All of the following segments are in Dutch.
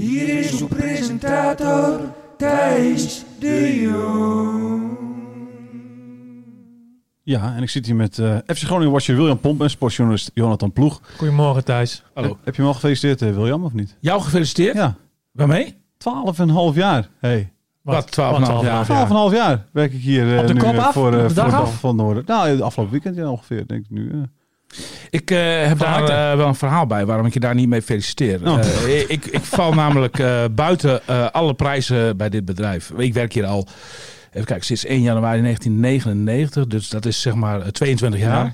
Hier is uw presentator Thijs de Jong. Ja, en ik zit hier met eh FC Groningen watcher William Pomp en sportjournalist Jonathan Ploeg. Goedemorgen Thijs. Heb, heb je hem al gefeliciteerd, eh, William, of niet? Jou gefeliciteerd? Ja, Waarmee? 12 en een half jaar. Hey. Wat, 12,5 jaar? 12 en een half jaar werk ik hier eh, Op de nu, kop af? voor, eh, Op de voor dag de af? Van Noorden. Nou, de afgelopen weekend ja, ongeveer, denk ik nu. Ik eh, heb daar eh, wel een verhaal bij waarom ik je daar niet mee feliciteer. Oh. Eh, ik, ik val namelijk buiten alle prijzen bij dit bedrijf. Ik werk hier al, even kijken, sinds 1 januari 1999. Dus dat is zeg maar eh, 22 jaar. Ja.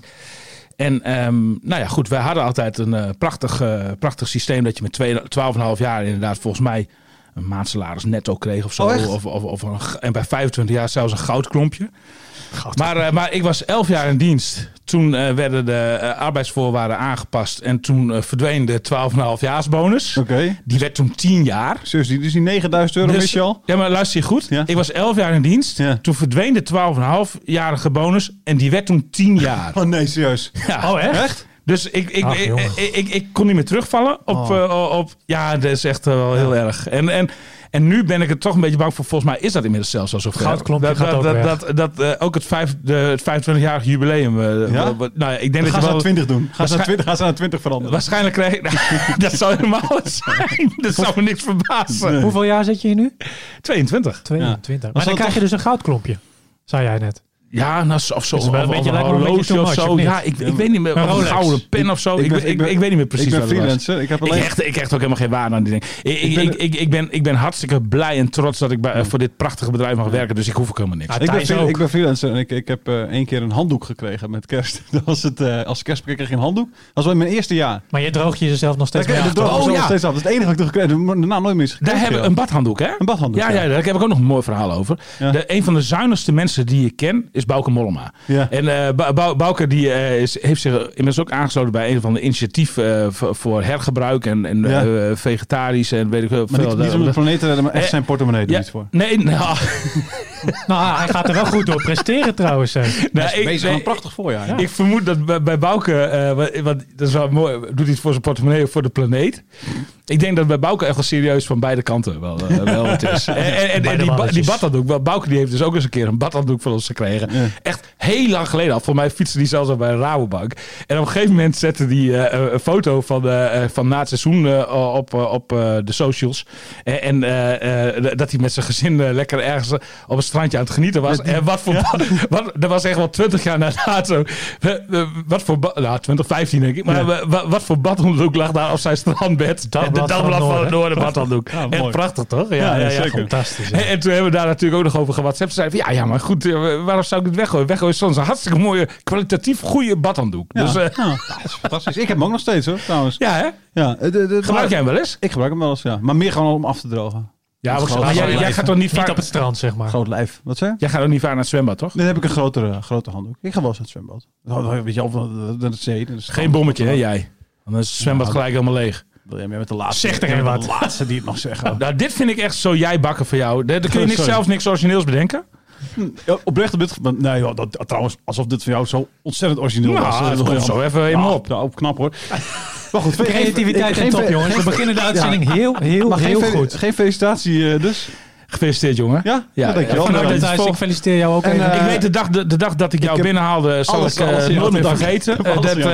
En ehm, nou ja, goed, wij hadden altijd een prachtig, prachtig systeem dat je met twee- 12,5 jaar inderdaad volgens mij een maandsalaris netto kreeg of zo. Oh, of, of, of een, en bij 25 jaar zelfs een goudklompje. Maar, eh, maar ik was 11 jaar in dienst. Toen eh, werden de eh, arbeidsvoorwaarden aangepast. En toen eh, verdween de 12,5 jaarsbonus. Oké. Die werd toen 10 jaar. Serieus, die, dus die 9000 euro Dus- je al? Ja, maar luister je goed. Ja. Ik was 11 jaar in dienst. Ja. Toen verdween de 12,5-jarige bonus. En die werd toen 10 jaar. Oh nee, serieus. Ja. Oh echt? Dus ik, ik, Ach, ik, ik, ik, ik kon niet meer terugvallen op... Oh. op ja, dat is echt wel heel erg. En, en, en nu ben ik er toch een beetje bang voor. Volgens mij is dat inmiddels zelfs al zover. Goudklompje dat, gaat dat, ook dat, dat, dat, eh, ook het, vijf, de, het 25-jarig jubileum. eh, Ja? wat- wat- nou ja, ik denk Dan dat gaan je ze naar 20 doen. Gaan ze naar Waarschijn- 20, gaan ze naar 20 veranderen. Waarschijnlijk krijg ik... dat zou helemaal zijn. Dat zou me niks verbazen. Nee. Hoeveel jaar zit je hier nu? 22. 22. Maar dan krijg je dus een goudklompje. Zei jij net. Ja, nou, of zo. Is het wel een of beetje- een lijkt me een beetje horloge of zo. of niet? Ja, ik, ik weet niet meer. Een gouden pen of zo. Ik, ik, ik, ik weet niet meer precies Ik ben freelancer. Ik heb Ik alleen... hecht, ik hecht ook helemaal geen waarde aan die dingen. Ik, ik, ben- ik, ik, ik, ben, ik ben hartstikke blij en trots dat ik bij, voor dit prachtige bedrijf mag werken. Dus ik hoef ook helemaal niks. Ja, Ik ben, ik ben freelancer en ik, ik heb eh één keer een handdoek gekregen met kerst. Dat was het, eh, als kerstpakket kreeg ik een handdoek. Dat was wel in mijn eerste jaar. Maar je droogt je jezelf nog steeds achter. dat, Oh, nog ja. steeds af. dat is het enige wat ik toen gekregen heb. Daarna nooit meer gekregen. Daar hebben we een badhanddoek, hè? Een badhanddoek, Ja, daar heb ik ook nog een mooi verhaal over. Een van de zuinigste mensen die ik ken is Bouke Mollema. Ja. En eh Bou- Bou- Bouke die, eh, is, heeft zich inmiddels ook aangesloten bij een van de initiatieven eh, voor, hergebruik en, en Ja. eh, vegetarisch en weet ik veel. Maar niet, niet om de planeet te redden, maar echt Eh, zijn portemonnee doet Ja, iets voor. nee, nou, Nou, hij gaat er wel goed door presteren trouwens. hè. nou, ik, Bezig nee, aan een prachtig voorjaar. Ja. Ik vermoed dat bij, bij Bouke, eh, dat is wel mooi, doet hij het voor zijn portemonnee of voor de planeet. Ik denk dat bij Bouke echt wel serieus van beide kanten wel, eh, wel wat is. En, en, en, en Beide die, ba- die badhanddoek, Bouke die heeft dus ook eens een keer een badhanddoek van ons gekregen. Ja. Echt heel lang geleden al. Voor mij fietste die zelfs al bij een Rabobank. En op een gegeven moment zette hij eh, een foto van, eh, eh, van na het seizoen eh, op, eh, op eh, de socials. En, eh, eh, dat hij met zijn gezin eh, lekker ergens op het strandje aan het genieten was. En wat voor... wat, dat was echt wel twintig jaar na dato. Eh, eh, Wat voor... Nou, 2015 denk ik. Maar eh, wat voor badhanddoek lag daar op zijn strandbed? Dagblad de van dagblad het van het Noorden. Badhanddoek. Ja, prachtig toch? Ja, ja, zeker. Fantastisch. En, en toen hebben we daar natuurlijk ook nog over gewhatsappt. Ze zeiden van, ja, ja, maar goed, eh, waarom zou ik dit weggooien? Weggooien is soms een hartstikke mooie, kwalitatief goede badhanddoek. Ja. Dus eh, Ja, dat is fantastisch. Ik heb hem ook nog steeds hoor, trouwens. ja, hè? Ja, de, de, de- Gebruik jij hem wel eens? Ik gebruik hem wel eens, ja. Maar meer gewoon om af te drogen. Ja, maar jij, jij gaat toch niet Niet vaak... op het strand, zeg maar. Groot lijf. Wat je? Jij gaat ook niet vaak naar het zwembad, toch? Dan heb ik een grotere, grote handdoek. Ik ga wel eens naar het zwembad. Nou, Weet je, of naar de zee. Geen bommetje, hè, jij? Dan is het zwembad Ja, gelijk helemaal leeg. Wil jij meer met de laatste? Zeg er bent de wat. laatste die het nog zeggen. Nou, dit vind ik echt zo jij bakken voor jou. Daar kun je niks, Sorry. zelf niks origineels bedenken. Ja, oprecht op dit. Nee, joh, dat, trouwens, alsof dit voor jou zo ontzettend origineel was. Nou, het Dat komt is zo even helemaal op. Ja, op knap hoor. Maar goed, Creativiteit geen- en top, jongens. We beginnen de Ja. uitzending heel, heel, Maar heel geen, fe- goed. geen felicitatie eh, dus. Gefeliciteerd, jongen. Ja? Ja, Ja, dankjewel. vol- ik feliciteer jou ook En, even. eh, ik weet de dag, de, de dag dat ik jou ik binnenhaalde, zal alles- ik eh, alles nooit meer vergeten. Eh, dat, eh,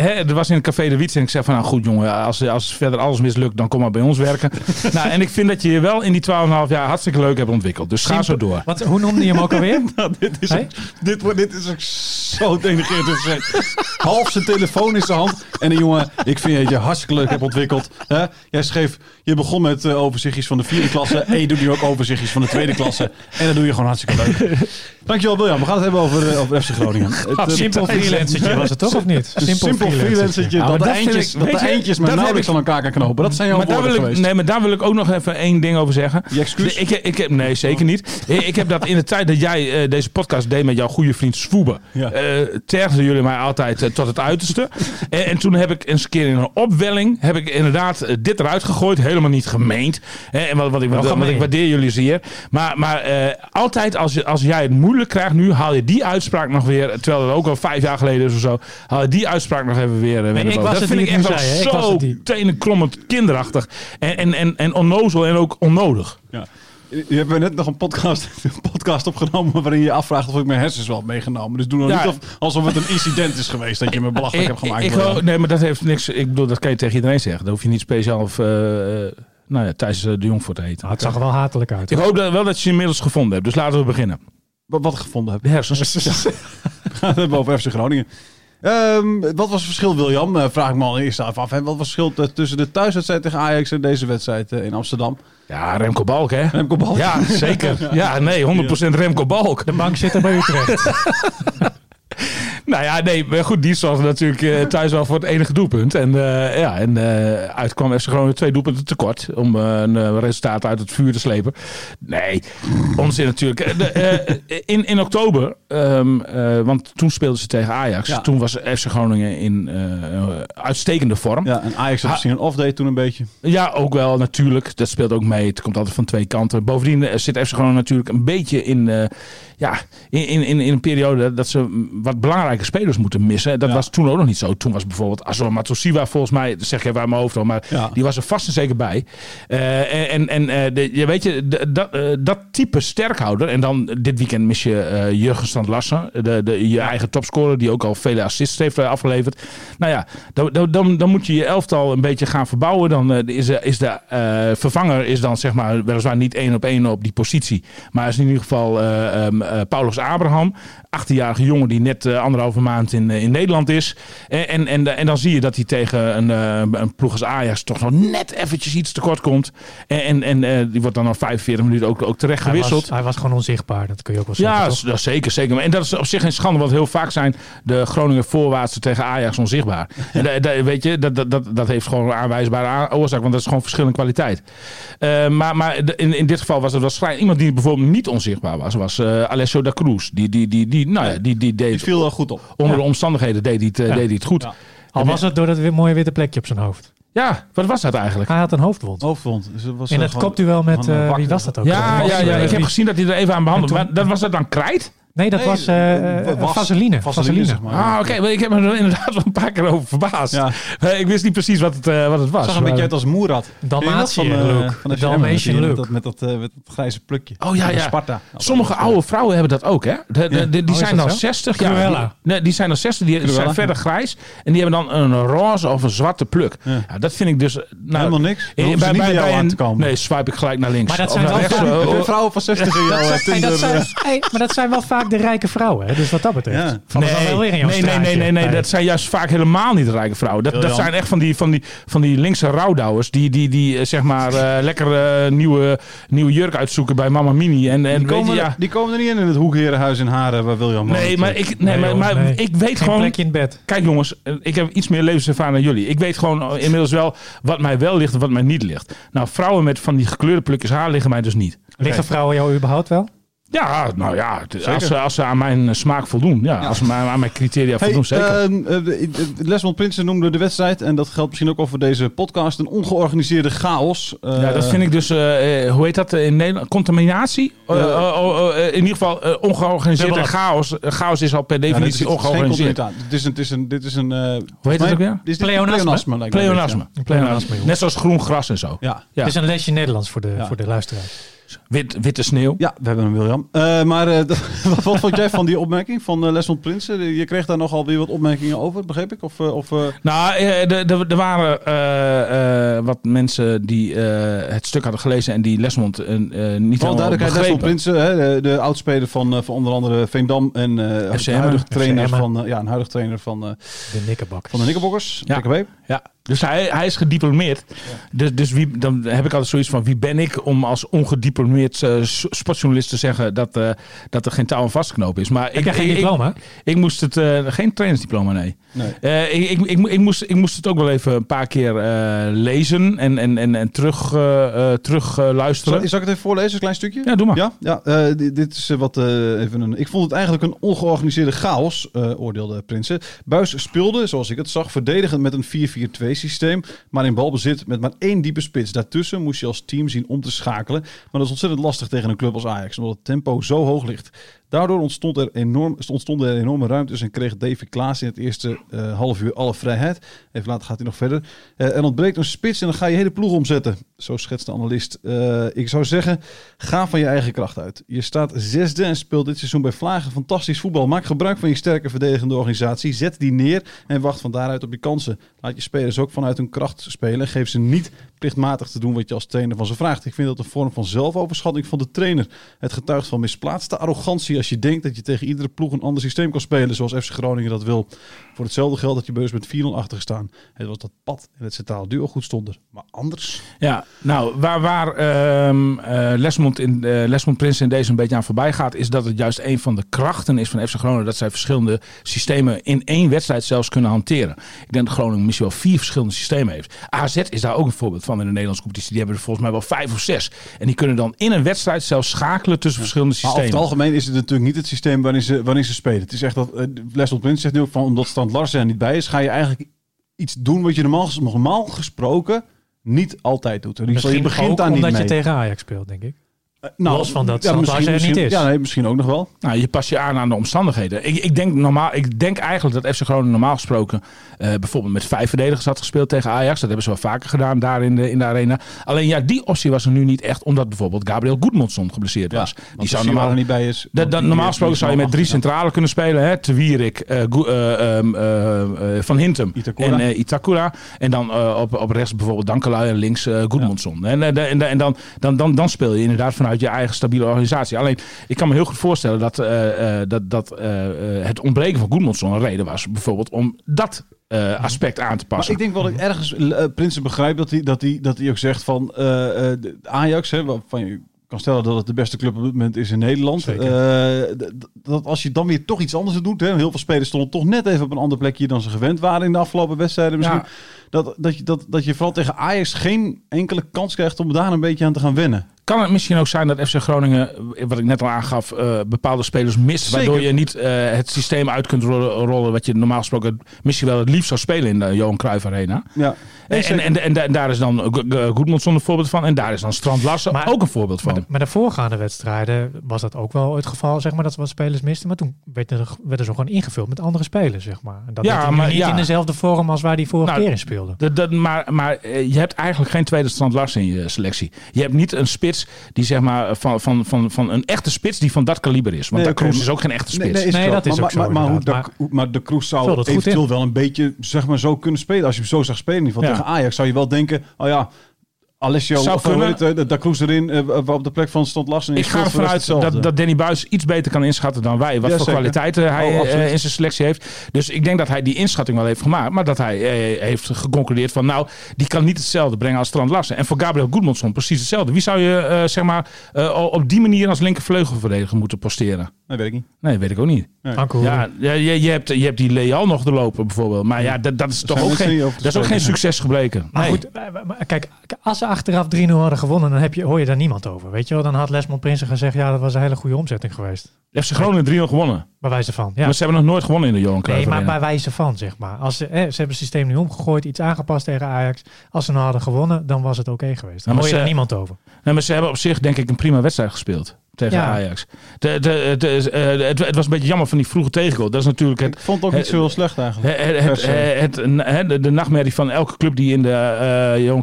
hè, er was in het café de Wiets en ik zei van, nou goed jongen, als, als verder alles mislukt, dan kom maar bij ons werken. nou, en ik vind dat je je wel in die 12,5 jaar hartstikke leuk hebt ontwikkeld. Dus ga zo door. Wat, hoe noemde je hem ook alweer? Nou, dit, is Hey? dit, wordt, dit is ook zo denigrerend te zeggen. Half zijn telefoon in zijn hand. En een jongen, ik vind dat je hartstikke leuk hebt ontwikkeld. Hè? Jij schreef, je begon met eh, overzichtjes van de vierde klasse. En je doet nu ook overzichtjes van de tweede klasse. En dat doe je gewoon hartstikke leuk. Dankjewel William. We gaan het hebben over, eh, over FC Groningen. Het, eh, Simpel freelancertje was het toch, of niet? een simpel freelancertje. Maar dat, de eindjes, ik- dat de eindjes maar dat nauwelijks aan elkaar kan knopen. Dat zijn jouw Maar daar, woorden wil ik, geweest. nee, maar daar wil ik ook nog even één ding over zeggen. Je excuus? Ik, ik heb, nee, zeker niet. Ik ik heb dat in de tijd dat jij eh, deze podcast deed met jouw goede vriend Swoebe. Ja. eh, tergden jullie mij altijd tot het uiterste. en, en toen heb ik eens een keer in een opwelling. heb ik inderdaad dit eruit gegooid. Helemaal niet gemeend. En wat, wat, ik, wat, wat ik waardeer jullie zeer. Maar, maar eh, altijd als, als jij het moeilijk krijgt nu. haal je die uitspraak nog weer. Terwijl het ook al vijf jaar geleden is of zo. haal je die uitspraak nog even weer. eh, ik was dat het vind ik echt zei, zo tenenkrommend kinderachtig. En, en, en, en onnozel en ook onnodig. Ja. Je hebt net nog een podcast, een podcast opgenomen waarin je je afvraagt of ik mijn hersens wel heb meegenomen. Dus doe nou Ja. niet of, alsof het een incident is geweest dat je me belachelijk hebt gemaakt. Ik, nee, maar dat heeft niks. Ik bedoel, dat kan je tegen iedereen zeggen. Daar hoef je niet speciaal of, eh, eh, nou ja, Thijs de Jong voor te heten. Nou, het zag er wel hatelijk uit. Ik hoop dat, wel dat je inmiddels gevonden hebt. Dus laten we beginnen. Wat, wat ik gevonden heb. De hersens. We gaan het hebben over FC Groningen. Ehm, wat was het verschil, William? Eh, vraag ik me al eerst af. Hè? Wat was het verschil tussen de thuiswedstrijd tegen Ajax en deze wedstrijd eh, in Amsterdam? Ja, Remco Balk, hè? Remco Balk. Ja, zeker. Ja, nee, 100% Remco Balk. De bank zit er bij Utrecht. Nou ja, nee, maar goed, die zorgde natuurlijk eh, thuis wel voor het enige doelpunt. En, eh, ja, en eh uitkwam FC Groningen twee doelpunten tekort om een resultaat uit het vuur te slepen. Nee, onzin natuurlijk. De, in, in oktober, ehm, eh, want toen speelden ze tegen Ajax. Ja. Toen was FC Groningen in uitstekende vorm. Ja. Ja, en Ajax had Ha- misschien een off-day toen een beetje. ook wel natuurlijk. Dat speelt ook mee. Het komt altijd van twee kanten. Bovendien zit FC Groningen natuurlijk een beetje in, ja, in, in, in, in een periode dat ze wat belangrijke spelers moeten missen. Dat Ja. was toen ook nog niet zo. Toen was bijvoorbeeld Azor Matosiwa volgens mij, zeg even uit mijn hoofd al, maar Ja. die was er vast en zeker bij. Eh, en en eh, de, je weet je, de- dat, eh, dat type sterkhouder, en dan dit weekend mis je Jurgen Strand Larsen, de, de, je eigen topscorer, die ook al vele assists heeft afgeleverd. Nou ja, dan, dan, dan, moet je je elftal een beetje gaan verbouwen. Dan is de, is de vervanger is dan zeg maar weliswaar niet één op één op die positie. Maar is in ieder geval eh, ehm, eh, Paulus Abraham. 18-jarige jongen die net eh, anderhalve maand in, eh, in Nederland is. En, en, en, en dan zie je dat hij tegen een, eh, een ploeg als Ajax toch nog net eventjes iets tekort komt. En, en, en eh, die wordt dan na 45 minuten ook, ook terecht Hij gewisseld. was, hij was gewoon onzichtbaar, dat kun je ook wel zeggen. Ja, toch? dat zeker, zeker. En dat is op zich geen schande, want heel vaak zijn de Groningen voorwaartsen tegen Ajax onzichtbaar. En da- da- weet je, dat, dat, dat, dat heeft gewoon een aanwijsbare a- oorzaak, want dat is gewoon verschillende kwaliteit. Eh, maar maar in, in dit geval was het waarschijnlijk iemand die bijvoorbeeld niet onzichtbaar was, was eh Alessio da Cruz. Die, die, die, die, nou ja, die, die deed Die viel wel goed op. onder Ja. de omstandigheden deed hij het, eh, Ja. deed hij het goed. Ja. Ja. Al was het door dat mooie witte plekje op zijn hoofd. wat was dat eigenlijk? Hij had een hoofdwond. Hoofdwond. Dus het was, In eh, het kopduel met, eh, eh, wie was dat ook? Ja, ja, ja, ik heb gezien dat hij er even aan toen- Maar dat was dat dan krijt? Nee, dat Nee, was eh, was- vaseline. vaseline, Vaseline. zeg maar. Ah, oké. Ik heb me er inderdaad wel een paar keer over verbaasd. Ja. Ik wist niet precies wat het, eh, wat het was. zag een maar- beetje uit als Moerad. Dalmatië dat van, look. Van De Dalmatian met look. dat- Met dat, eh, met dat grijze plukje. Oh ja, ja. Sparta. Sommige oude vrouwen hebben dat ook, hè? De, de, Ja. de- die Oh, zijn dan zo? 60. Ja, Cruella. die, nee, die zijn dan 60, die Cruella, zijn verder grijs. En die hebben dan een roze of een zwarte pluk. Ja. Ja. dat vind ik dus... Nou, Helemaal niks. Dan hoeven ze niet bij jou een- aan te komen. Nee, swipe ik gelijk naar links. Maar dat zijn wel vrouwen van 60 in jouw eh, Hey, Tinder? dat zijn, eh, hey, maar dat zijn wel vaak de rijke vrouwen, hè? dus wat dat betreft. Ja. Vallen ze dan wel weer in jouw nee, nee, nee, nee, nee, dat zijn juist vaak helemaal niet de rijke vrouwen. Dat, dat zijn echt van die, van die, van die linkse rouwdouwers die, die, die eh, zeg maar eh, lekker eh, nieuwe, nieuwe jurk uitzoeken bij Mama Mini. En, en Die weet je, komen, ja. er, die komen er niet in in het Hoekherenhuis in Haren waar William woont. Nee, maar ik, nee, Nee, maar, maar nee. ik weet Geen gewoon. plekje in bed. Kijk jongens, ik heb iets meer levenservaring dan jullie. Ik weet gewoon inmiddels wel wat mij wel ligt en wat mij niet ligt. Nou, vrouwen met van die gekleurde plukjes haar liggen mij dus niet. Liggen vrouwen jou überhaupt wel? Ja, nou ja, als, ze- als ze aan mijn eh, smaak voldoen. Ja, als ze aan aan mijn criteria Hey, voldoen, zeker. de- Lesmond Prinsen noemde de wedstrijd, en dat geldt misschien ook over deze podcast, een ongeorganiseerde chaos. Eh, ja, dat vind ik dus, hoe heet dat in Nederland? Contaminatie? Ja. oh, eh, in ieder geval ongeorganiseerd en Dubbel. chaos. Chaos is al per ja, definitie geen ongeorganiseerd. Dit is een, dit is een, dit is een eh, Hoe heet het ook weer? dit is dit Pleonasme. pleonasme. Pleonasme. Net zoals groen gras en zo. Ja. Ja. Het is een lesje Nederlands voor de, Ja. voor de luisteraars. Wit, witte sneeuw. Ja, we hebben hem, William. Eh, maar eh, wat, wat vond jij van die opmerking van uh, Lesmond Prinsen? Je kreeg daar nogal weer wat opmerkingen over, begreep ik? Of, eh, of, eh, Nou, eh, de- de- er waren eh, eh, wat mensen die eh, het stuk hadden gelezen en die Lesmond eh, eh, niet helemaal duidelijkheid, Lesmond. Prinsen, hè, de, de oudspeler van, eh, van onder andere Veendam en eh een FC trainer van, eh, ja, een huidige trainer van, eh, De nikkerbakkers. van de Nikkelbokkers, Ja. Ja, dus hij, hij is gediplomeerd. Dus, dus wie, dan heb ik altijd zoiets van: wie ben ik om als ongediplomeerd eh, s- sportjournalist te zeggen dat, eh, dat er geen touw aan vastknopen is? Maar Heb jij geen ik, diploma? Ik, moest het, eh, geen trainersdiploma, nee. Nee. Eh, ik, ik, ik, ik moest, ik moest het ook wel even een paar keer eh, lezen en, en, en, en terug, eh, eh, terug eh, luisteren. Zal, zal ik het even voorlezen, een klein stukje? Ja, doe maar. Ja, ja eh, dit, dit is eh, wat eh, even een. Ik vond het eigenlijk een ongeorganiseerde chaos, eh, oordeelde Prinsen. Buis speelde, zoals ik het zag, verdedigend met een 4-4-2 systeem, maar in balbezit met maar één diepe spits. Daartussen moest je als team zien om te schakelen, maar dat is ontzettend lastig tegen een club als Ajax, omdat het tempo zo hoog ligt. Daardoor ontstond er enorm, ontstonden er enorme ruimtes en kreeg David Klaas in het eerste eh, half uur alle vrijheid. Even later gaat hij nog verder. Eh en ontbreekt een spits en dan ga je hele ploeg omzetten. Zo schetst de analist. Eh, ik zou zeggen, ga van je eigen kracht uit. Je staat zesde en speelt dit seizoen bij Vlagen fantastisch voetbal. Maak gebruik van je sterke verdedigende organisatie. Zet die neer en wacht van daaruit op je kansen. Laat je spelers ook vanuit hun kracht spelen. Geef ze niet plichtmatig te doen wat je als trainer van ze vraagt. Ik vind dat een vorm van zelfoverschatting van de trainer. Het getuigt van misplaatste arrogantie als je denkt dat je tegen iedere ploeg een ander systeem kan spelen zoals FC Groningen dat wil. Voor hetzelfde geld dat je beus met 4-0 achter gestaan. Het was dat pad en het centraal duo goed stonden. Maar anders... Ja, nou, waar, waar ehm, eh, Lesmond, in, eh, Lesmond Prins in deze een beetje aan voorbij gaat, is dat het juist een van de krachten is van FC Groningen dat zij verschillende systemen in één wedstrijd zelfs kunnen hanteren. Ik denk dat Groningen misschien wel vier verschillende systemen heeft. AZ is daar ook een voorbeeld van in de Nederlandse competitie. Die hebben er volgens mij wel vijf of zes. En die kunnen dan in een wedstrijd zelfs schakelen tussen verschillende Maar over systemen. het algemeen is het natuurlijk niet het systeem waarin ze, waarin ze spelen. Het is echt dat, uh, Leslie Prins zegt nu ook van, omdat Strand Larsen er niet bij is, ga je eigenlijk iets doen wat je normaal, normaal gesproken niet altijd doet. Geval, je begint daar niet omdat mee. je tegen Ajax speelt, denk ik. Eh, nou, los van dat ja, Larsen er niet is. Ja, nee, misschien ook nog wel. Nou, je pas je aan aan de omstandigheden. Ik, ik, denk, normaal, ik denk eigenlijk dat FC Groningen normaal gesproken eh, bijvoorbeeld met vijf verdedigers had gespeeld tegen Ajax. Dat hebben ze wel vaker gedaan daar in de, in de arena. Alleen ja, die optie was er nu niet echt, omdat bijvoorbeeld Gabriel Goedmondson geblesseerd was. die zou normaal er niet bij is. Dat, dat, normaal gesproken zou je met drie centralen kunnen spelen. Hè? Te Wierik, eh, eh, ehm, eh, eh, Van Hintem Itakura. en Itakura. En dan eh, op, op rechts bijvoorbeeld Dankelui en links eh Goedmondson. En, de- en, de- en dan, dan, dan, dan speel je inderdaad vanuit je eigen stabiele organisatie. Alleen, ik kan me heel goed voorstellen dat, eh, eh, dat, dat eh, het ontbreken van Goedmondson een reden was. Bijvoorbeeld om dat aspect aan te Maar passen. ik denk wel dat ik ergens uh, Prinsen begrijp dat hij, dat, hij, dat hij ook zegt van de Ajax, hè, waarvan je kan stellen dat het de beste club op dit moment is in Nederland. Dat als je dan weer toch iets anders doet, hè, heel veel spelers stonden toch net even op een ander plekje dan ze gewend waren in de afgelopen wedstrijden misschien. Ja. Dat, dat, je, dat, dat je vooral tegen Ajax geen enkele kans krijgt om daar een beetje aan te gaan wennen. Kan het misschien ook zijn dat FC Groningen, wat ik net al aangaf, eh, bepaalde spelers mist. Zeker. Waardoor je niet eh, het systeem uit kunt rollen, wat je normaal gesproken misschien wel het liefst zou spelen in de Johan Cruijff Arena. Ja. En, en, en, en, en daar is dan Goedmondson een voorbeeld van. En daar is dan Strand Larsen Maar- ook een voorbeeld van. Maar de, maar de voorgaande wedstrijden was dat ook wel het geval, zeg maar, dat we wat spelers misten. Maar toen werden, er- werden ze gewoon ingevuld met andere spelers, zeg maar. En dat Ja, maar niet ja. in dezelfde vorm als waar die vorige Nou, keer in speelde. Dat, maar maar eh, je hebt eigenlijk geen tweede Strand Larsen in je selectie. Je hebt niet een spits die zeg maar van, van, van, van een echte spits die van dat kaliber is. Want Nee, Cruz maar- is ook geen echte spits. Nee, nee, is Nee, wel. dat is maar, ook zo, maar, maar, hoe inderdaad. da, hoe- maar de Kroes zou eventueel wel een beetje zeg maar, zo kunnen spelen. Als je hem zo zag spelen, in ieder geval Ja. tegen Ajax, zou je wel denken, oh ja, Alessio, Zou hoe kunnen. eh, Da Cruz erin, eh, op de plek van stond Lassen. Ik ga ervan uit dat, dat Danny Buis iets beter kan inschatten dan wij. Wat Ja, voor zeker. kwaliteiten hij Oh, eh, in zijn selectie heeft. Dus ik denk dat hij die inschatting wel heeft gemaakt. Maar dat hij eh, heeft geconcludeerd van nou, die kan niet hetzelfde brengen als Strand Larsen. En voor Gabriel Goedmondson precies hetzelfde. Wie zou je eh, zeg maar eh, op die manier als linkervleugelverdediger moeten posteren? Nee, weet ik niet. Nee, weet ik ook niet. Ja, ja, je, je, hebt, je hebt die Leal nog te lopen bijvoorbeeld. Maar ja, dat, dat is toch ook geen, dat is ook geen succes gebleken. Maar Nee. goed, eh, maar kijk, als achteraf 3-0 hadden gewonnen, dan heb je, hoor je daar niemand over. Weet je wel, dan had Lesmond Prinsen gezegd, ja, dat was een hele goede omzetting geweest. FC Groningen 3-0 gewonnen. Bij wijze van, ja. Maar ze hebben nog nooit gewonnen in de Johan Nee, Cruijff maar Arena. bij wijze van, zeg maar. Als ze, ze hebben het systeem nu omgegooid, iets aangepast tegen Ajax. Als ze nou hadden gewonnen, dan was het oké geweest. Dan maar hoor je ze- daar niemand over. Nee, maar ze hebben op zich denk ik een prima wedstrijd gespeeld tegen Ja. Ajax. De, de, de, eh, het, het was een beetje jammer van die vroege tegengoal. Dat is natuurlijk het, Ik vond het ook niet zo heel slecht eigenlijk. het, de nachtmerrie van elke club die in de eh Johan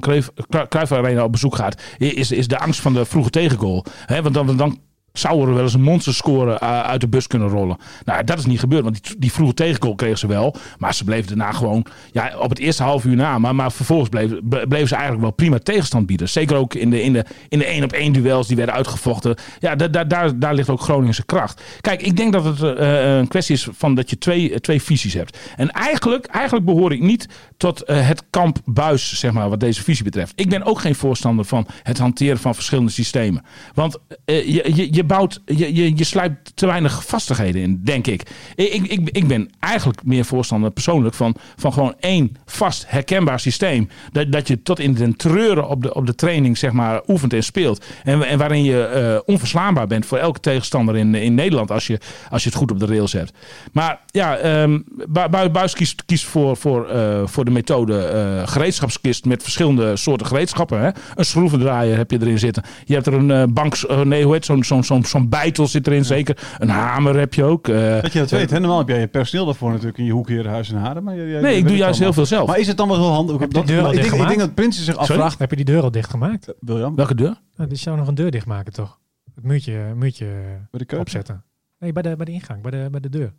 Cruijff Arena op bezoek gaat, is, is de angst van de vroege tegengoal. Want dan, dan zou er wel eens een monsterscore uh, uit de bus kunnen rollen. Nou, dat is niet gebeurd, want die, die vroege tegengoal kregen ze wel. Maar ze bleven daarna gewoon, ja, op het eerste half uur na, maar, maar vervolgens bleven, ble- bleven ze eigenlijk wel prima tegenstand bieden. Zeker ook in de, in de, in de één op één duels die werden uitgevochten. Ja, da, da- daar, daar ligt ook Groningse kracht. Kijk, ik denk dat het eh, een kwestie is van dat je twee, eh, twee visies hebt. En eigenlijk, eigenlijk behoor ik niet tot eh, het kamp buis, zeg maar, wat deze visie betreft. Ik ben ook geen voorstander van het hanteren van verschillende systemen. Want eh, je, je, je bouwt, je, je, je sluit te weinig vastigheden in, denk ik. Ik, ik, ik ben eigenlijk meer voorstander persoonlijk van, van gewoon één vast herkenbaar systeem. Dat, dat je tot in den treuren op de, op de training, zeg maar, oefent en speelt. En, en waarin je eh, onverslaanbaar bent voor elke tegenstander in, in Nederland als je, als je het goed op de rails hebt. Maar ja, Bu- Buis kiest, kiest voor, voor, eh, voor de methode eh, gereedschapskist met verschillende soorten gereedschappen. Hè? Een schroevendraaier heb je erin zitten. Je hebt er een bank, nee, hoe heet zo'n zo'n zo'n zo'n bijtel zit erin zeker. Een hamer heb je ook. eh, Dat je dat weet, hè? Normaal heb jij je personeel daarvoor natuurlijk in je hoek hier, huis en haren. Maar jij- jij- nee, ik doe juist heel veel zelf. Maar is het dan wel heel handig? Heb je dat, de deur al ik, denk, ik dichtgemaakt? denk dat Prinsen zich Sorry? afvraagt. Heb je die deur al dichtgemaakt? William, Welke deur? Nou, die zou nog een deur dichtmaken, toch? Het muurtje, muurtje bij de keuken? opzetten. Nee, bij de, bij de ingang, bij de, bij de deur.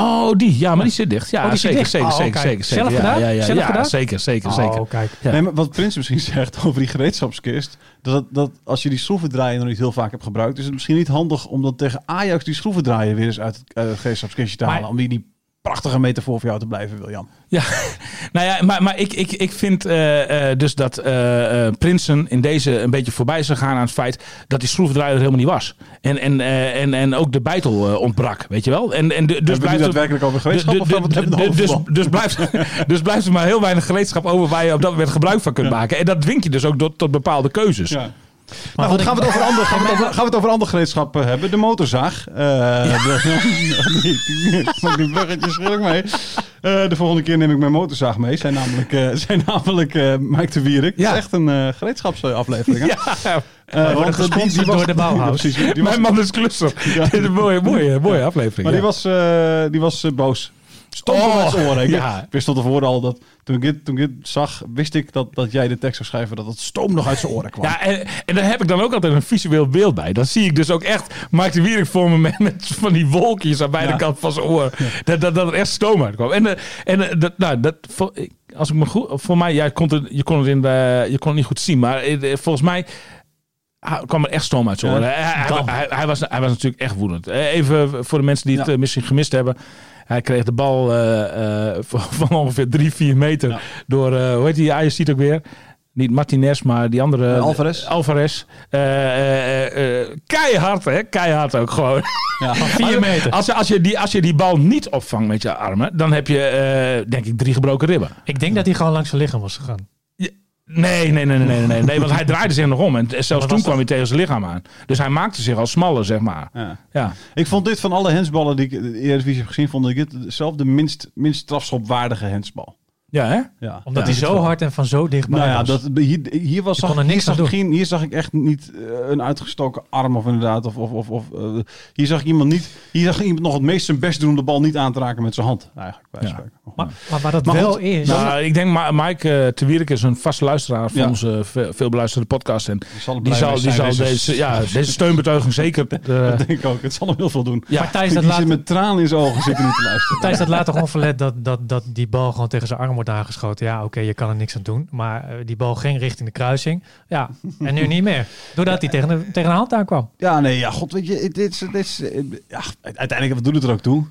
Oh, die. Ja, maar die zit dicht. Ja, Oh, die zit zeker, dicht. zeker, Oh, zeker, zeker, zeker. Zelf ja, gedaan? Ja, ja, Zelf gedaan? zeker, zeker, zeker. Oh, kijk. Ja. Nee, maar wat Prins misschien zegt over die gereedschapskist, dat, dat als je die schroevendraaier nog niet heel vaak hebt gebruikt, is het misschien niet handig om dan tegen Ajax die schroevendraaier weer eens uit het, gereedschapskistje te Maar- halen. Om die, die prachtige metafoor voor jou te blijven, William. Ja, nou ja, maar, maar ik, ik, ik vind eh, eh, dus dat eh, Prinsen in deze een beetje voorbij is gegaan aan het feit dat die schroevendraaier er helemaal niet was. En, en, en, en ook de bijtel eh, ontbrak, weet je wel. En, en de- dus blijft er, over gereedschap of gaan we het de- over dus, voetbal? dus, blijft, dus blijft er maar heel weinig gereedschap over waar je op dat moment gebruik van kunt maken. En dat dwingt je dus ook tot, tot bepaalde keuzes. Ja. Maar nou, goed, gaan, we het over ander, gaan, we over, gaan we het over ander gereedschap eh, hebben? De motorzaag. Eh de, ik die mee. Eh, de volgende keer neem ik mijn motorzaag mee. Zijn namelijk, eh, zijn namelijk eh, Mike de Wierik. Ja. Het is echt een eh, gereedschapsaflevering. Ja, Eh, worden want, eh, die- gesponsord die door de Bauhaus. Ja, precies. Die was, mijn man is klusser. Ja. Dit is een mooie, mooie, mooie aflevering. maar die ja. was, eh, die was eh, boos. Stond Oh, met zijn oren. Ik, ja. wist tot tevoren al dat toen ik dit, toen ik dit zag, wist ik dat, dat jij de tekst zou schrijven dat het stoom nog uit zijn oren kwam. Ja, en, en daar heb ik dan ook altijd een visueel beeld bij. Dan zie ik dus ook echt Mark de Wierik voor me met, met van die wolkjes aan beide Ja. kanten van zijn oor. Dat, dat, dat er echt stoom uitkwam. En, eh, en eh, dat, nou, dat, als ik me goed, voor mij, ja, je kon het, je kon het, in de, je kon het niet goed zien, maar eh, volgens mij ah, kwam er echt stoom uit zijn oren. Hij, hij, was, hij was natuurlijk echt woedend. Even voor de mensen die het misschien gemist hebben. Hij kreeg de bal eh, eh, van ongeveer 3, 4 meter Ja. door, eh, hoe heet die Ajax ziet ook weer? Niet Martinez, maar die andere. Eh, Alvarez. Alvarez. Eh, eh, eh, eh, keihard, hè? Keihard ook gewoon. Ja. Vier meter. Als, je- als, je die, als je die bal niet opvangt met je armen, dan heb je, eh, denk ik, drie gebroken ribben. Ik denk dat hij gewoon langs zijn lichaam was gegaan. Nee, nee, nee, nee, nee, nee, nee, want hij draaide zich nog om. En zelfs toen kwam hij tegen zijn lichaam aan. Dus hij maakte zich al smaller, zeg maar. Ja. Ja. Ik vond dit van alle hensballen die ik in de Eredivisie heb gezien, vond ik dit zelf de minst, minst strafschopwaardige hensbal. Ja, hè? Ja. Omdat Ja. hij zo hard en van zo dichtbij Nou ja, was. dat, hier, hier, was, zag, er hier, niks zag ik geen, hier zag ik echt niet eh, een uitgestoken arm of inderdaad. Of, of, of, of, eh, hier zag ik iemand niet. Hier zag iemand nog het meest zijn best doen om de bal niet aan te raken met zijn hand. Eigenlijk, bij Ja. maar, maar waar dat Maar wel goed, is... Nou, ik denk, Ma- Mike uh, te Wierik is een vaste luisteraar van Ja. onze ve- veel beluisterde podcast. En Die zal, die zal, die zal deze, ja, deze steunbetuiging zeker... eh, Dat denk ik ook. Het zal hem heel veel doen. ja. maar Thijs, dat laat, met tranen in zijn ogen zitten niet te luisteren. Thijs, dat laat toch onverlet dat, dat, dat die bal gewoon tegen zijn arm wordt aangeschoten. Ja, oké, je kan er niks aan doen. Maar eh, die bal ging richting de kruising. Ja, en nu niet meer. Doordat hij tegen de, tegen de hand aankwam. Ja, nee, ja, god, weet je, dit is, dit is, eh, ja, uiteindelijk, wat doet het er ook toe?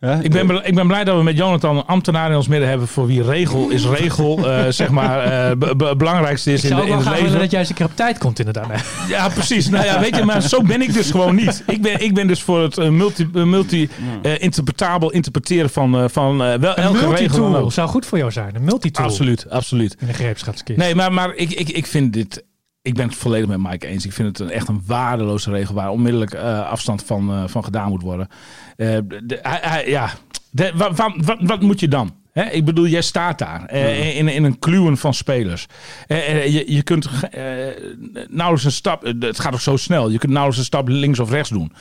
Ik ben, ik ben blij dat we met Jonathan een ambtenaar in ons midden hebben voor wie regel is regel, eh, zeg maar, eh, het belangrijkste is in, de, in wel het leven. dat jij eens een keer op tijd komt inderdaad. Ja, precies. Nou ja, weet je, maar zo ben ik dus gewoon niet. Ik ben, ik ben dus voor het eh, multi, eh, multi eh, interpretabel interpreteren van, eh, van eh, wel Een elke regel. zou goed voor jou zijn. Een multitool Absoluut, absoluut. in de greepschatkist. Nee, maar, maar ik, ik, ik vind dit. Ik ben het volledig met Mike eens. Ik vind het een, echt een waardeloze regel waar onmiddellijk eh, afstand van, eh, van gedaan moet worden. Eh, ja. Wat moet je dan? Ik bedoel, jij staat daar eh, in, in een kluwen van spelers. Eh, eh, je, je kunt eh, nauwelijks een stap, het gaat ook zo snel, je kunt nauwelijks een stap links of rechts doen.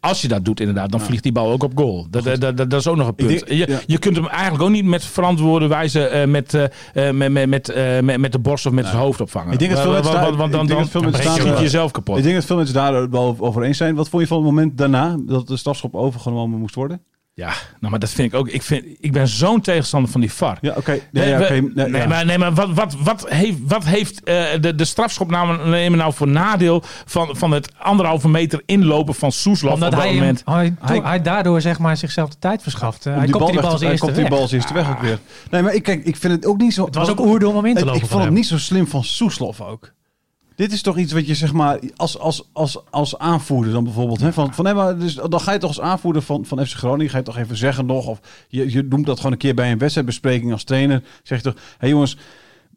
Als je dat doet inderdaad, dan vliegt die bal ook op goal. Dat, dat, dat, dat is ook nog een punt. denk- je, ja. je kunt hem eigenlijk ook niet met verantwoorde wijze met, met, met, met, met, met de borst of met zijn hoofd opvangen. Ik denk dat veel Want- mensen daar- want dan, dan, je jezelf kapot. Ik denk dat veel mensen daar het wel over eens zijn. Wat vond je van het moment daarna dat de strafschop overgenomen moest worden? Ja, nou, maar dat vind ik ook. Ik, vind, ik ben zo'n tegenstander van die VAR. Ja, oké. Nee, Nee, ja, we- oké. Nee, nee, ja. maar, nee, maar wat, wat, wat heeft, wat heeft eh, de, de strafschop nou, nemen nou voor nadeel van, van het anderhalve meter inlopen van Soeslof Omdat op dat hij, hem- moment? hij, Hij- hij, daardoor zeg maar zichzelf de tijd verschaft. Om hij komt die weg bal als hij eerste komt die weg. bal als eerste weg ook weer. Nee, maar ik, kijk, ik vind het ook niet zo... Het was ook oerdom om in te lopen Ik vond het hem. niet zo slim van Soeslof ook. Dit is toch iets wat je zeg maar als, als, als, als aanvoerder dan bijvoorbeeld. Hè, van, van, nee, dus, dan ga je toch als aanvoerder van, van FC Groningen. Ga je toch even zeggen nog. Of je, je noemt dat gewoon een keer bij een wedstrijdbespreking als trainer. Zeg je toch. Hé hey jongens,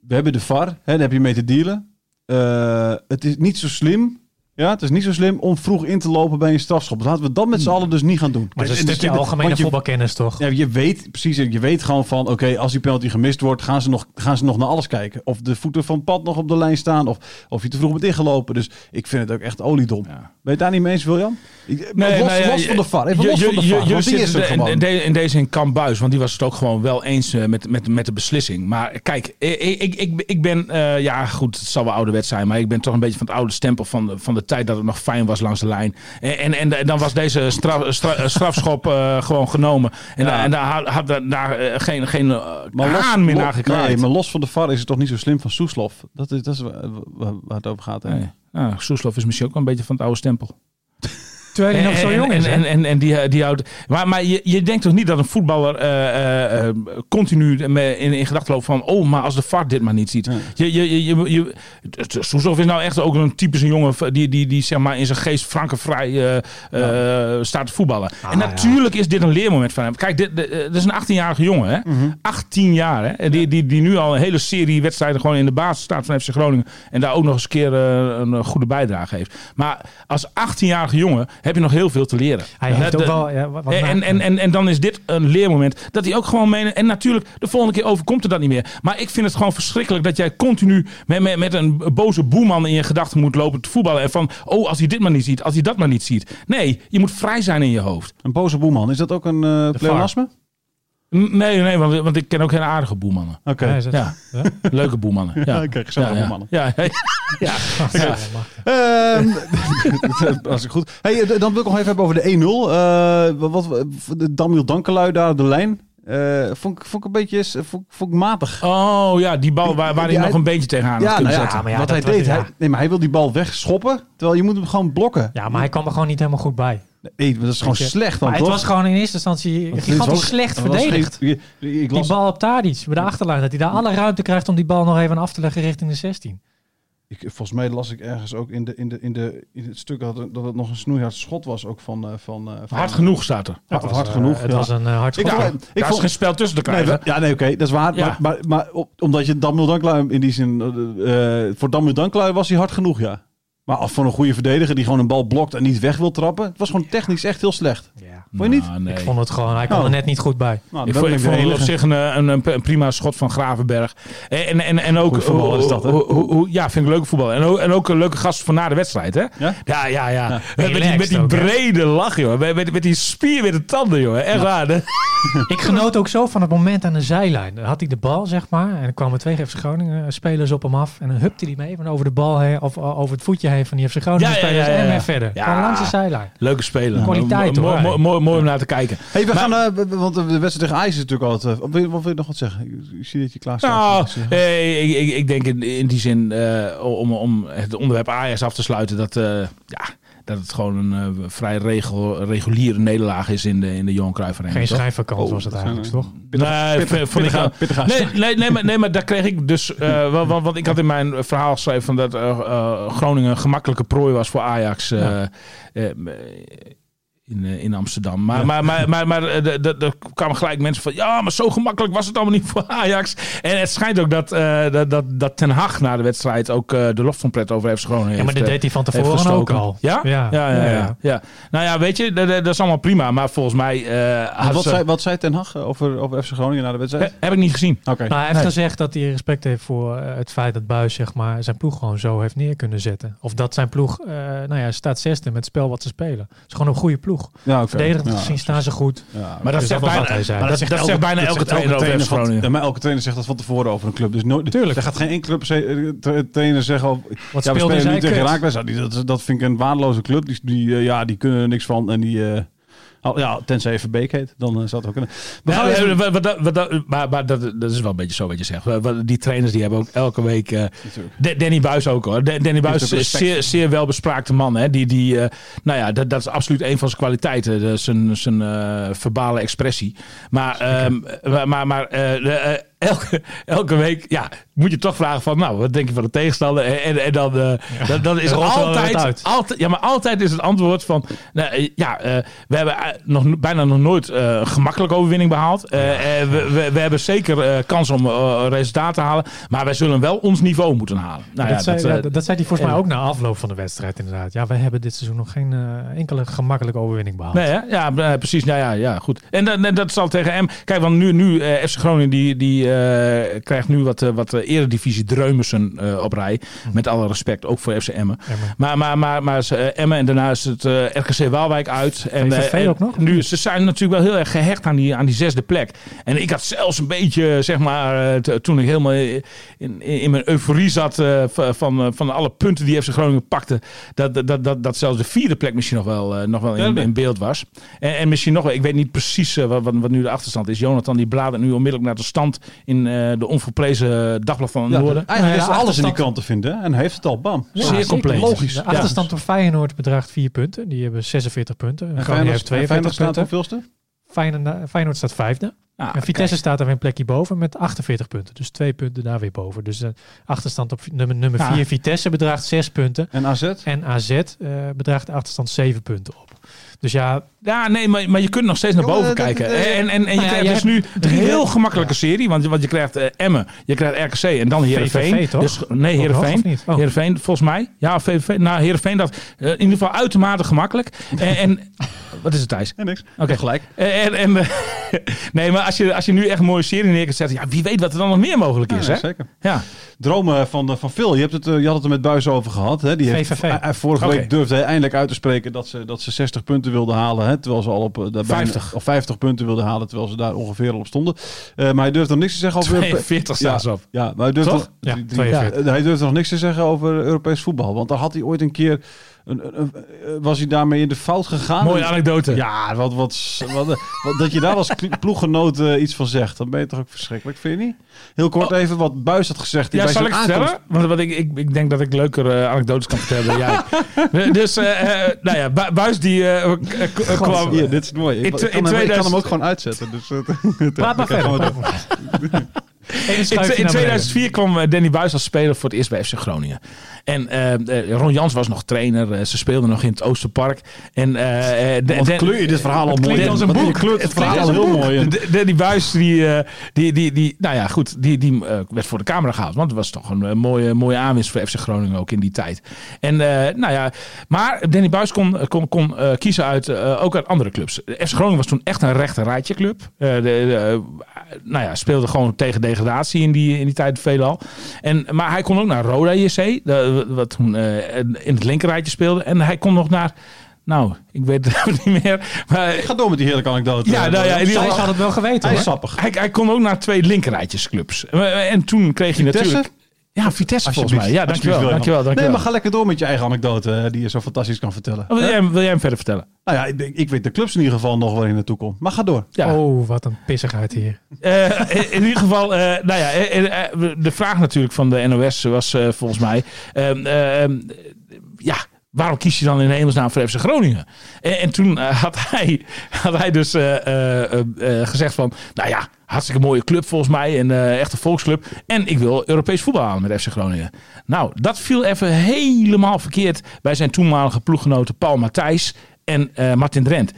we hebben de VAR. Hè, daar heb je mee te dealen. Eh, het is niet zo slim. Ja, het is niet zo slim om vroeg in te lopen bij een strafschop. Laten we dat met z'n allen dus niet gaan doen. Maar dat is En een dus stukje algemene je- voetbalkennis toch? ja, je weet precies, je weet gewoon van, oké, als die penalty gemist wordt, gaan ze, nog, gaan ze nog naar alles kijken. Of de voeten van Pad nog op de lijn staan, of, of je te vroeg bent ingelopen. Dus ik vind het ook echt oliedom. Ben je het daar niet mee eens, William? Ik, los, nou ja, los van de VAR, even je- los je- van de VAR, jullie want die is er in- gewoon. in, de- in deze in Kamp Buis, want die was het ook gewoon wel eens eh, met, met, met de beslissing. Maar kijk, ik, ik, ik, ik ben, eh, ja goed, het zal wel ouderwet zijn, maar ik ben toch een beetje van het oude stempel van de, van de tijd dat het nog fijn was langs de lijn. En, en, en, en dan was deze straf, stra- strafschop eh, gewoon genomen. En, Ja. en daar had, daar- eh, geen, geen eh, Maar los, haan meer naar nee, maar los van de VAR is het toch niet zo slim van Soeslof? Dat is, dat is waar, waar- waar het over gaat. Hè? Nee. Nou, Soeslof is misschien ook wel een beetje van het oude stempel. Terwijl hij nog zo jong is. En, en, en, en die, die houdt. Maar, maar je, je denkt toch niet dat een voetballer eh, eh, eh, continu in, in gedachten loopt van. Oh, maar als de VAR dit maar niet ziet. Ja. Je, je, je, je, je, Soeslof is nou echt ook een typische jongen die, die, die zeg maar in zijn geest frankenvrij eh, eh, staat te voetballen. Ah, en natuurlijk is dit een leermoment van hem. Kijk, dit, dit, dit is een 18-jarige jongen. Hè? Mhm. 18 jaar. Hè? En Die, die, die nu al een hele serie wedstrijden gewoon in de basis staat van FC Groningen. En daar ook nog eens een keer een goede bijdrage heeft. Maar als 18-jarige jongen heb je nog heel veel te leren. Hij heeft ook wel... En, en, en, en, dan is dit een leermoment dat hij ook gewoon mee. En natuurlijk, de volgende keer overkomt er dat niet meer. Maar ik vind het gewoon verschrikkelijk dat jij continu met, met, met een boze boeman in je gedachten moet lopen te voetballen. En van, oh, als hij dit maar niet ziet, als hij dat maar niet ziet. Nee, je moet vrij zijn in je hoofd. Een boze boeman, is dat ook een uh, pleonasme? Nee, nee, want, want ik ken ook hele aardige boemannen. Oké. Ja, leuke boemannen. Ja, ja. boemannen. Ja, ja, ja. ja. Ehm, dat is goed. Hey, eh, dan wil ik nog even hebben over de 1-0. Eh, wat, Damiel Dankelui daar de lijn. Eh, vond, ik- vond ik een beetje vond, vond ik matig. Oh ja, die bal waar, waar hij nog hij- een beentje tegenaan had ja, kunnen nou ja, zetten. ja, wat hij deed. Hij, nee, maar hij wil die bal wegschoppen. Terwijl je moet hem gewoon blokken. Ja, maar hij kwam er gewoon niet helemaal goed bij. Nee, dat is gewoon je, slecht dan Maar het was gewoon in eerste instantie Want gigantisch slecht verdedigd. geen- ik- ik Die bal op Tadic, bij de achterlijn. Dat hij daar alle ruimte krijgt om die bal nog even af te leggen richting de 16. ik, volgens mij las ik ergens ook in, de, in, de, in, de, in het stuk dat, het- dat het nog een snoeihard schot was. Ook van... eh, van, eh, van Hard genoeg staat er. Hard, Het was, hard eh, genoeg. Het ja. was een hard Ik schot. Ik vond- geen spel tussen te Nee, krijgen. we- ja, nee, oké, dat is waar. Ja. Maar, maar, maar op- omdat je Damil Danklui in die zin... voor Damil Danklui was hij hard genoeg, ja. Maar als voor een goede verdediger die gewoon een bal blokt en niet weg wil trappen... Het was gewoon technisch echt heel slecht. Ja. Vond je niet? Nou, nee. Ik vond het gewoon, hij kwam Oh. er net niet goed bij. Nou, Ik vond, ik vond het op zich een, een, een, een prima schot van Gravenberg. En, en, en, en ook... Voetballer is dat, hè? hoe- hoe- hoe- ja, vind ik leuke voetbal. En ook, en ook een leuke gast voor na de wedstrijd, hè? Ja? Ja, ja, ja. Met, die, Relaxed met die ook, hè? brede lach, joh. Met, met, met die spier met de tanden, joh. Echt waar. hè? Ik genoot ook zo van het moment aan de zijlijn. Dan had hij de bal, zeg maar. En er kwamen twee FC Groningen eh, spelers op hem af. En dan hupte hij mee van over de bal heen. Of eh, over het voetje heen van die FC Groningen Ja, ja, spelers. ja, ja, En weer verder. Ja. Gewoon langs de zijlijn. Leuke speler. Kwaliteit, Mo- mo- hoor. Mooi, mooi, mooi om naar te kijken. Hey, we Maar- gaan, eh, want de wedstrijd tegen IJs is natuurlijk altijd... Uh, wat wil je nog wat zeggen? Ik, ik zie dat je klaar staat. Nou, eh, eh, ik, ik, ik denk in, in die zin, eh, om, om het onderwerp Ajax af te sluiten, dat, eh, ja, dat het gewoon een eh, vrij regel, reguliere nederlaag is in de, in de Johan Cruijff Arena. Geen schijnvakantie Oh, was het eigenlijk, toch? Nee, pittig- wel- pittige nee, nee, nee, maar, nee, maar daar kreeg ik dus. eh, want, want, want ik had in mijn verhaal geschreven van dat eh, eh, Groningen een gemakkelijke prooi was voor Ajax. eh, Ja. In, eh, in Amsterdam. Maar, maar, maar, maar, maar eh, er kwamen gelijk mensen van... Ja, maar zo gemakkelijk was het allemaal niet voor Ajax. En het schijnt ook dat, eh, dat, dat, dat Ten Hag na de wedstrijd... ook eh, de lof van pret over FC Groningen Ja, maar heeft, eh, deed hij van heeft tevoren ook al. Ja? Ja. Ja, ja, ja, Ja, ja. Nou ja, weet je, dat, dat is allemaal prima. Maar volgens mij... eh, had wat, ze- zei, wat zei Ten Hag over, over FC Groningen na de wedstrijd? Heb ik niet gezien. Oké. Nou, hij heeft Nee. gezegd dat hij respect heeft voor het feit dat Buis zeg maar, zijn ploeg gewoon zo heeft neer kunnen zetten. Of dat zijn ploeg, eh, nou ja, staat zesde met het spel wat ze spelen. Het is gewoon een goede ploeg. Ja, oké. Verdedigend Ja. gezien staan ze goed. Ja, Maar dat Dus zegt dat bijna, dat, dat dat zegt zegt bijna elke zegt trainer over Groningen. Ja, maar elke trainer zegt dat van tevoren over een club. Dus nooit, Tuurlijk. Er gaat geen enkele club eh, tra- trainer zeggen... Wat ja, we speelde spelen nu tegen die- dat, dat vind ik een waardeloze club. Die, die, eh, ja, die kunnen er niks van. En die... al- ja, tenzij even Beek heet. Dan eh, het ook wat- maar maar dat, dat is wel een beetje zo wat je zegt. Die trainers die hebben ook elke week... Da- Danny Buis ook hoor. Da- Danny Buis is zeer, zeer welbespraakte man. Hè? Die, die, eh, nou ja, dat, dat is absoluut een van zijn kwaliteiten. Zijn zijn verbale expressie. Maar, ehm, maar, maar, elke, elke week ja, moet je toch vragen van... Nou, wat denk je van de tegenstander? En, en, en dan, dan, dan is Er altijd, altijd... Ja, maar altijd is het antwoord van... Nou, eh, ja, eh, we hebben nog, bijna nog nooit een gemakkelijke overwinning behaald. Eh, eh, we, we, we hebben zeker kans om resultaten te halen. Maar wij zullen wel ons niveau moeten halen. Nou, dat, ja, zei, dat, ja, dat, dat zei hij volgens en- mij ook na afloop van de wedstrijd inderdaad. Ja, wij hebben dit seizoen nog geen enkele gemakkelijke overwinning behaald. Nee, hè? ja, precies. Nou ja, ja, goed. En, dat- en dat zal tegen M. Kijk, want nu, nu FC Groningen die, die krijgt nu wat, eh, wat eh, eredivisie dreumissen eh, op rij. Met alle respect, ook voor FC Emmen. Emmen. Maar, maar, maar, maar eh, Emmen en daarna is het eh, RKC Waalwijk uit. En, eh, en ook nog? Nu, ze zijn natuurlijk wel heel erg gehecht aan die, aan die zesde plek. En ik had zelfs een beetje, zeg maar, eh, toen ik helemaal in, in, in mijn euforie zat eh, van, eh, van alle punten die FC Groningen pakte. Dat, dat, dat, dat, zelfs de vierde plek misschien nog wel, eh, nog wel in, beeld was. En, en misschien nog wel, ik weet niet precies eh, wat, wat, wat nu de achterstand is. Jonathan die bladert nu onmiddellijk naar de stand in eh, de onvolprezen Dagblad van het Ja, Noorden. Eigenlijk Nou is ja, alles in die krant te vinden. En hij heeft het al, bam. Ja, Zeer compleet. Logisch. De achterstand op Feyenoord bedraagt 4 punten. Die hebben 46 punten. En Groningen heeft Feyenoord, Feyenoord 42 staat punten. hoeveelste? Feyenoord, Feyenoord staat vijfde. Ah, en Vitesse kijk. staat er weer een plekje boven met 48 punten. Dus twee punten daar weer boven. Dus de achterstand op nummer, nummer Ja. 4 Vitesse bedraagt 6 punten. En AZ? En AZ eh, bedraagt de achterstand 7 punten op. Dus ja, Ja, nee, maar, maar je kunt nog steeds naar boven kijken. en, en, en je Nou ja, krijgt je dus nu een drie- heel gemakkelijke serie. Want, want je krijgt eh, Emmen, je krijgt RKC en dan Heerenveen. VVV toch? Dus, nee, Heerenveen. Oh. Heerenveen, volgens mij. Ja, VVV. Nou, Heerenveen, dat eh, in ieder geval uitermate gemakkelijk. En, en wat is het, Thijs? Nee, niks. Oké. Gelijk. En, en, eh, nee, maar als je, als je nu echt een mooie serie neer kunt zetten, ja, wie weet wat er dan nog meer mogelijk is, Ja, hè? zeker. Ja. Dromen van, eh, van Phil. Je, hebt het, eh, je had het er met Buis over gehad. Hè? Die heeft, vorige week durfde hij eindelijk uit te spreken dat ze, dat ze 60 punten wilden halen. Hè? Terwijl ze al op bijna- 50. of 50 punten wilden halen. Terwijl ze daar ongeveer al op stonden. Eh, maar hij durfde nog niks te zeggen over... 42 staan ze op. Ja, maar hij durfde, Toch? nog, Ja, drie- drie- 42. ja, hij durfde nog niks te zeggen over Europees voetbal. Want daar had hij ooit een keer... Eh, was hij daarmee in de fout gegaan? Mooie anekdote. Ja, wat, wat, wat, wat- dat je daar als ploeggenoot eh, iets van zegt, dan ben je toch ook verschrikkelijk, vind je niet? Heel kort even wat Buis had gezegd. Oh. Ja, bij zal ik aankomst. vertellen? Want, want ik, ik, ik denk dat ik leuker eh, anekdotes kan vertellen dan jij. dus, nou ja, Bu- Buis die kwam... Hier, dit is mooi. Ik, In ik kan, in hem, ik kan 2000 hem ook gewoon uitzetten. Dus, praat maar verder. In, schuifje in naar beneden. 2004 kwam Danny Buis als speler voor het eerst bij FC Groningen. En eh, eh, Ron Jans was nog trainer. Eh, ze speelden nog in het Oosterpark. En, eh, de- kleur je dit verhaal al Het mooi. klinkt als een boek. Kleurt het Het verhaal al heel mooi. Die buis, die, die, die, die, nou ja, goed, die, die werd voor de camera gehaald. Want het was toch een mooie, mooie aanwinst voor FC Groningen ook in die tijd. En, nou ja, maar Danny Buis kon, kon, kon kiezen uit, ook uit andere clubs. FC Groningen was toen echt een rechte rijtje club. De, de, nou ja, speelde gewoon tegen degradatie in die, in die tijd veelal. En, maar hij kon ook naar Roda JC, wat toen eh, in het linkerrijtje speelde. En hij kon nog naar... Nou, ik weet het niet meer. Maar Ik ga door met die heerlijke anekdote. Ja, nou ja, in ieder Thijs geval- had het wel geweten Hij is hoor. sappig. hij, hij kon ook naar twee linkerrijtjesclubs. Eh, En toen kreeg Vitesse? natuurlijk... Ja, Vitesse volgens mij. Ja, dankjewel. Dankjewel, dankjewel. Nee, maar ga lekker door met je eigen anekdote eh, die je zo fantastisch kan vertellen. Oh, wil, jij, wil jij hem verder vertellen? Nou ja, ik, denk- ik weet de clubs in ieder geval nog waar je naartoe komt. Maar ga door. Ja. Oh, wat een pissigheid hier. Eh, in- in ieder geval, eh, nou ja, de vraag natuurlijk van de NOS was eh, volgens mij... ehm, ehm, ja, waarom kies je dan in hemelsnaam voor FC Groningen? En, en toen eh, had, hij, had hij dus eh, eh, gezegd van... Nou ja, hartstikke mooie club volgens mij. Een volksclub. En ik wil Europees voetbal halen met FC Groningen. Nou, dat viel even helemaal verkeerd bij zijn toenmalige ploeggenoten Paul Matthijs. En eh, Martin Drent.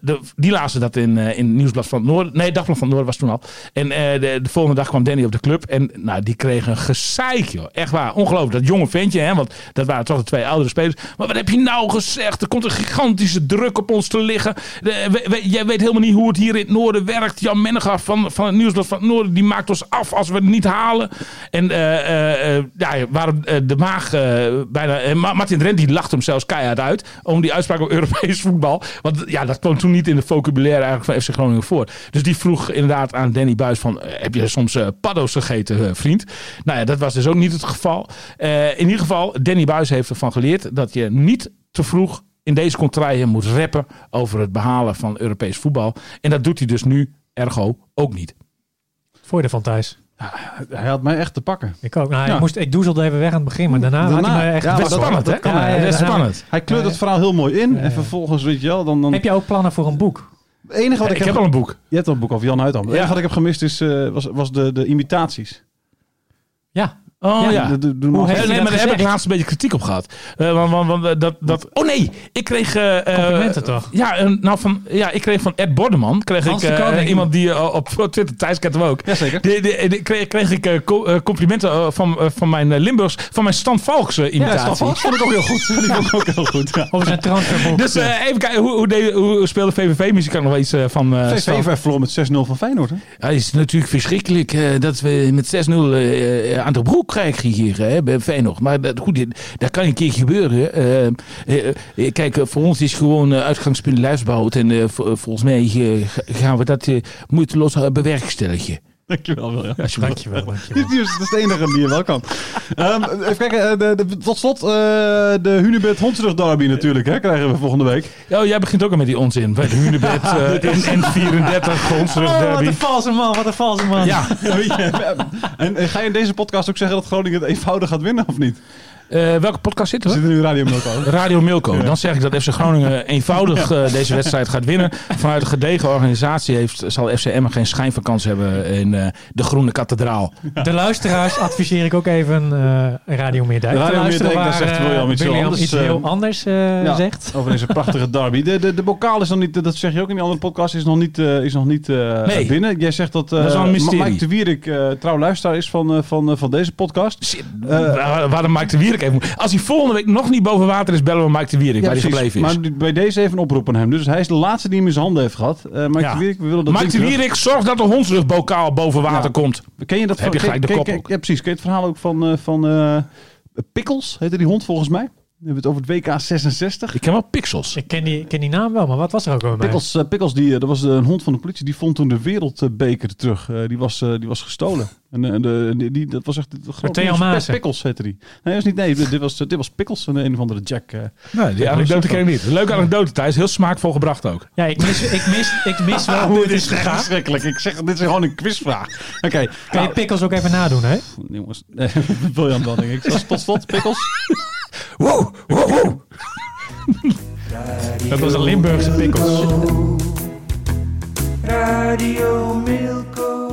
De- die lazen dat in, eh, in Nieuwsblad van het Noorden. Nee, Dagblad van het Noorden was toen al. En eh, de, de volgende dag kwam Danny op de club. En nou, die kreeg een gezeik, joh. Echt waar. Ongelooflijk. Dat jonge ventje, hè. Want dat waren toch de twee oudere spelers. Maar wat heb je nou gezegd? Er komt een gigantische druk op ons te liggen. Jij weet helemaal niet hoe het hier in het Noorden werkt. Jan Mennegaar van, van het Nieuwsblad van het Noorden... die maakt ons af als we het niet halen. En ja, waarom de maag bijna... Martin Drent die lacht hem zelfs keihard uit... om die uitspraak op Europees voetbal. Want ja, dat kwam toen niet in de vocabulaire eigenlijk van FC Groningen voor. Dus die vroeg inderdaad aan Danny Buis van... eh, heb je soms eh, paddo's gegeten, eh, vriend? Nou ja, dat was dus ook niet het geval. In ieder geval, Danny Buis heeft ervan geleerd... dat je niet te vroeg in deze contraien moet rappen... over het behalen van Europees voetbal. En dat doet hij dus nu, ergo, ook niet. Voordeel van Thijs. Hij had mij echt te pakken. Ik ook. Nou, Ja. ik, moest, ik doezelde even weg aan het begin, maar daarna, Daarna, had hij me echt... ja, Dat spannend, hè? dat is spannend. Hij kleurt het verhaal heel mooi in. En vervolgens, weet je wel, dan... dan Heb je ook plannen voor een boek? het enige wat ik, Ik heb al een boek. Je hebt al een boek over Jan Huidam. Het Ja. enige wat ik heb gemist is, eh, was, was de, de imitaties. Ja. Oh Ja, Hoe heeft hij nee, dat maar daar heb ik laatst een beetje kritiek op gehad. Eh, want, want, want, eh, dat, dat, oh nee, ik kreeg... eh, eh, Complimenten toch? Ja, nou van, ja, ik kreeg van Ed Bordeman. Kreeg Hans ik, eh, Koning. iemand die op Twitter, Thijs kent hem ook. Jazeker. Die, die, die kreeg, kreeg ik co- complimenten van, van mijn Limburgs, van mijn Stan Valks eh, Ja, imitatie. Staf vond ik ook heel goed. Die vond ik ook heel goed. Ja. Over zijn transferboek. dus even kijken, hoe, hoe, deed- hoe speelde VVV-muziek? Kan ik nog wel iets van eh, Stan? VVV verloor met 6-0 van Feyenoord. Hè? Ja, het is natuurlijk verschrikkelijk dat we met 6-0 eh, aan de broek krijgen hier hè, bij Feyenoord. Maar dat, goed, dat kan een keer gebeuren. Eh, kijk, voor ons is gewoon uitgangspunt lijfsbehoud. En vo- volgens mij ga- gaan we dat moeiteloos uh, bewerkstelligen. Dankjewel, William. Dankjewel, dankjewel. Is, dat is de enige die je wel kan. Ehm, even kijken, eh, de, de, tot slot eh, de Hunebed Hondsrug derby natuurlijk, hè, krijgen we volgende week. Oh, jij begint ook al met die onzin. Bij de Hunebed eh, in N34, Grondserug Oh, wat derby. een valse man, wat een valse man. Ja, En, en ga je in deze podcast ook zeggen dat Groningen het eenvoudig gaat winnen of niet? Eh, welke podcast zit We er? zitten nu Radio Milko. Radio Milko. Dan zeg ik dat FC Groningen eenvoudig eh, deze wedstrijd gaat winnen. Vanuit een gedegen organisatie heeft, zal FC Emmen geen schijn van kans hebben in eh, de Groene Kathedraal. De luisteraars adviseer ik ook even eh Radio Meerdijk. Radio te luisteren Meerdijk, daar zegt William iets heel anders, iets heel anders eh, ja. zegt. Over deze prachtige derby. De, de, de bokaal is nog niet, dat zeg je ook in die andere podcast, is nog niet, eh, is nog niet eh, Nee. binnen. Jij zegt dat, eh, Dat is een mysterie. Mike de Wierik uh, trouw luisteraar is van, uh, van, uh, van deze podcast. Shit, waar, waar de Mike de Wierik even. Als hij volgende week nog niet boven water is, bellen we Mike de Wierik, waar hij gebleven is. Maar bij deze even een oproep aan hem. Dus hij is de laatste die hem in zijn handen heeft gehad. Uh, Mike Ja. de Wierik, we willen dat Mike de. Wierik, zorg dat de hondsrugbokaal boven water Ja. komt. Ken je dat Heb je gelijk de kop ken- ook. Ja, precies. Ken je het verhaal ook van, uh, van uh, Pickles? Heette die hond volgens mij? We hebben het over het WK 66. Ik ken wel pixels. Ik ken die, ik ken die naam wel, maar wat was er ook bij? Pickles, uh, Pickles die, dat was een hond van de politie, die vond toen de wereldbeker terug. Uh, die, was, uh, die was gestolen. En uh, de, die, die, dat was echt Maassen. Pickles heette die. Nee, dat was niet, nee dit, was, dit was Pickles, een, een of andere Jack. Uh, Nee, die anekdote ken ik niet. Leuke anekdote, Thijs. Heel smaakvol gebracht ook. Ja, ik mis, ik mis, ik mis wel hoe het is gegaan. verschrikkelijk. Ik zeg, dit is gewoon een quizvraag. Oké. Okay, Kan je pikkels ook even nadoen, hè? Jongens, nee, William wel, denk ik. Tot, tot slot, Pickles. Wow, wow. Dat was een Limburgse pikkels. Radio Milko.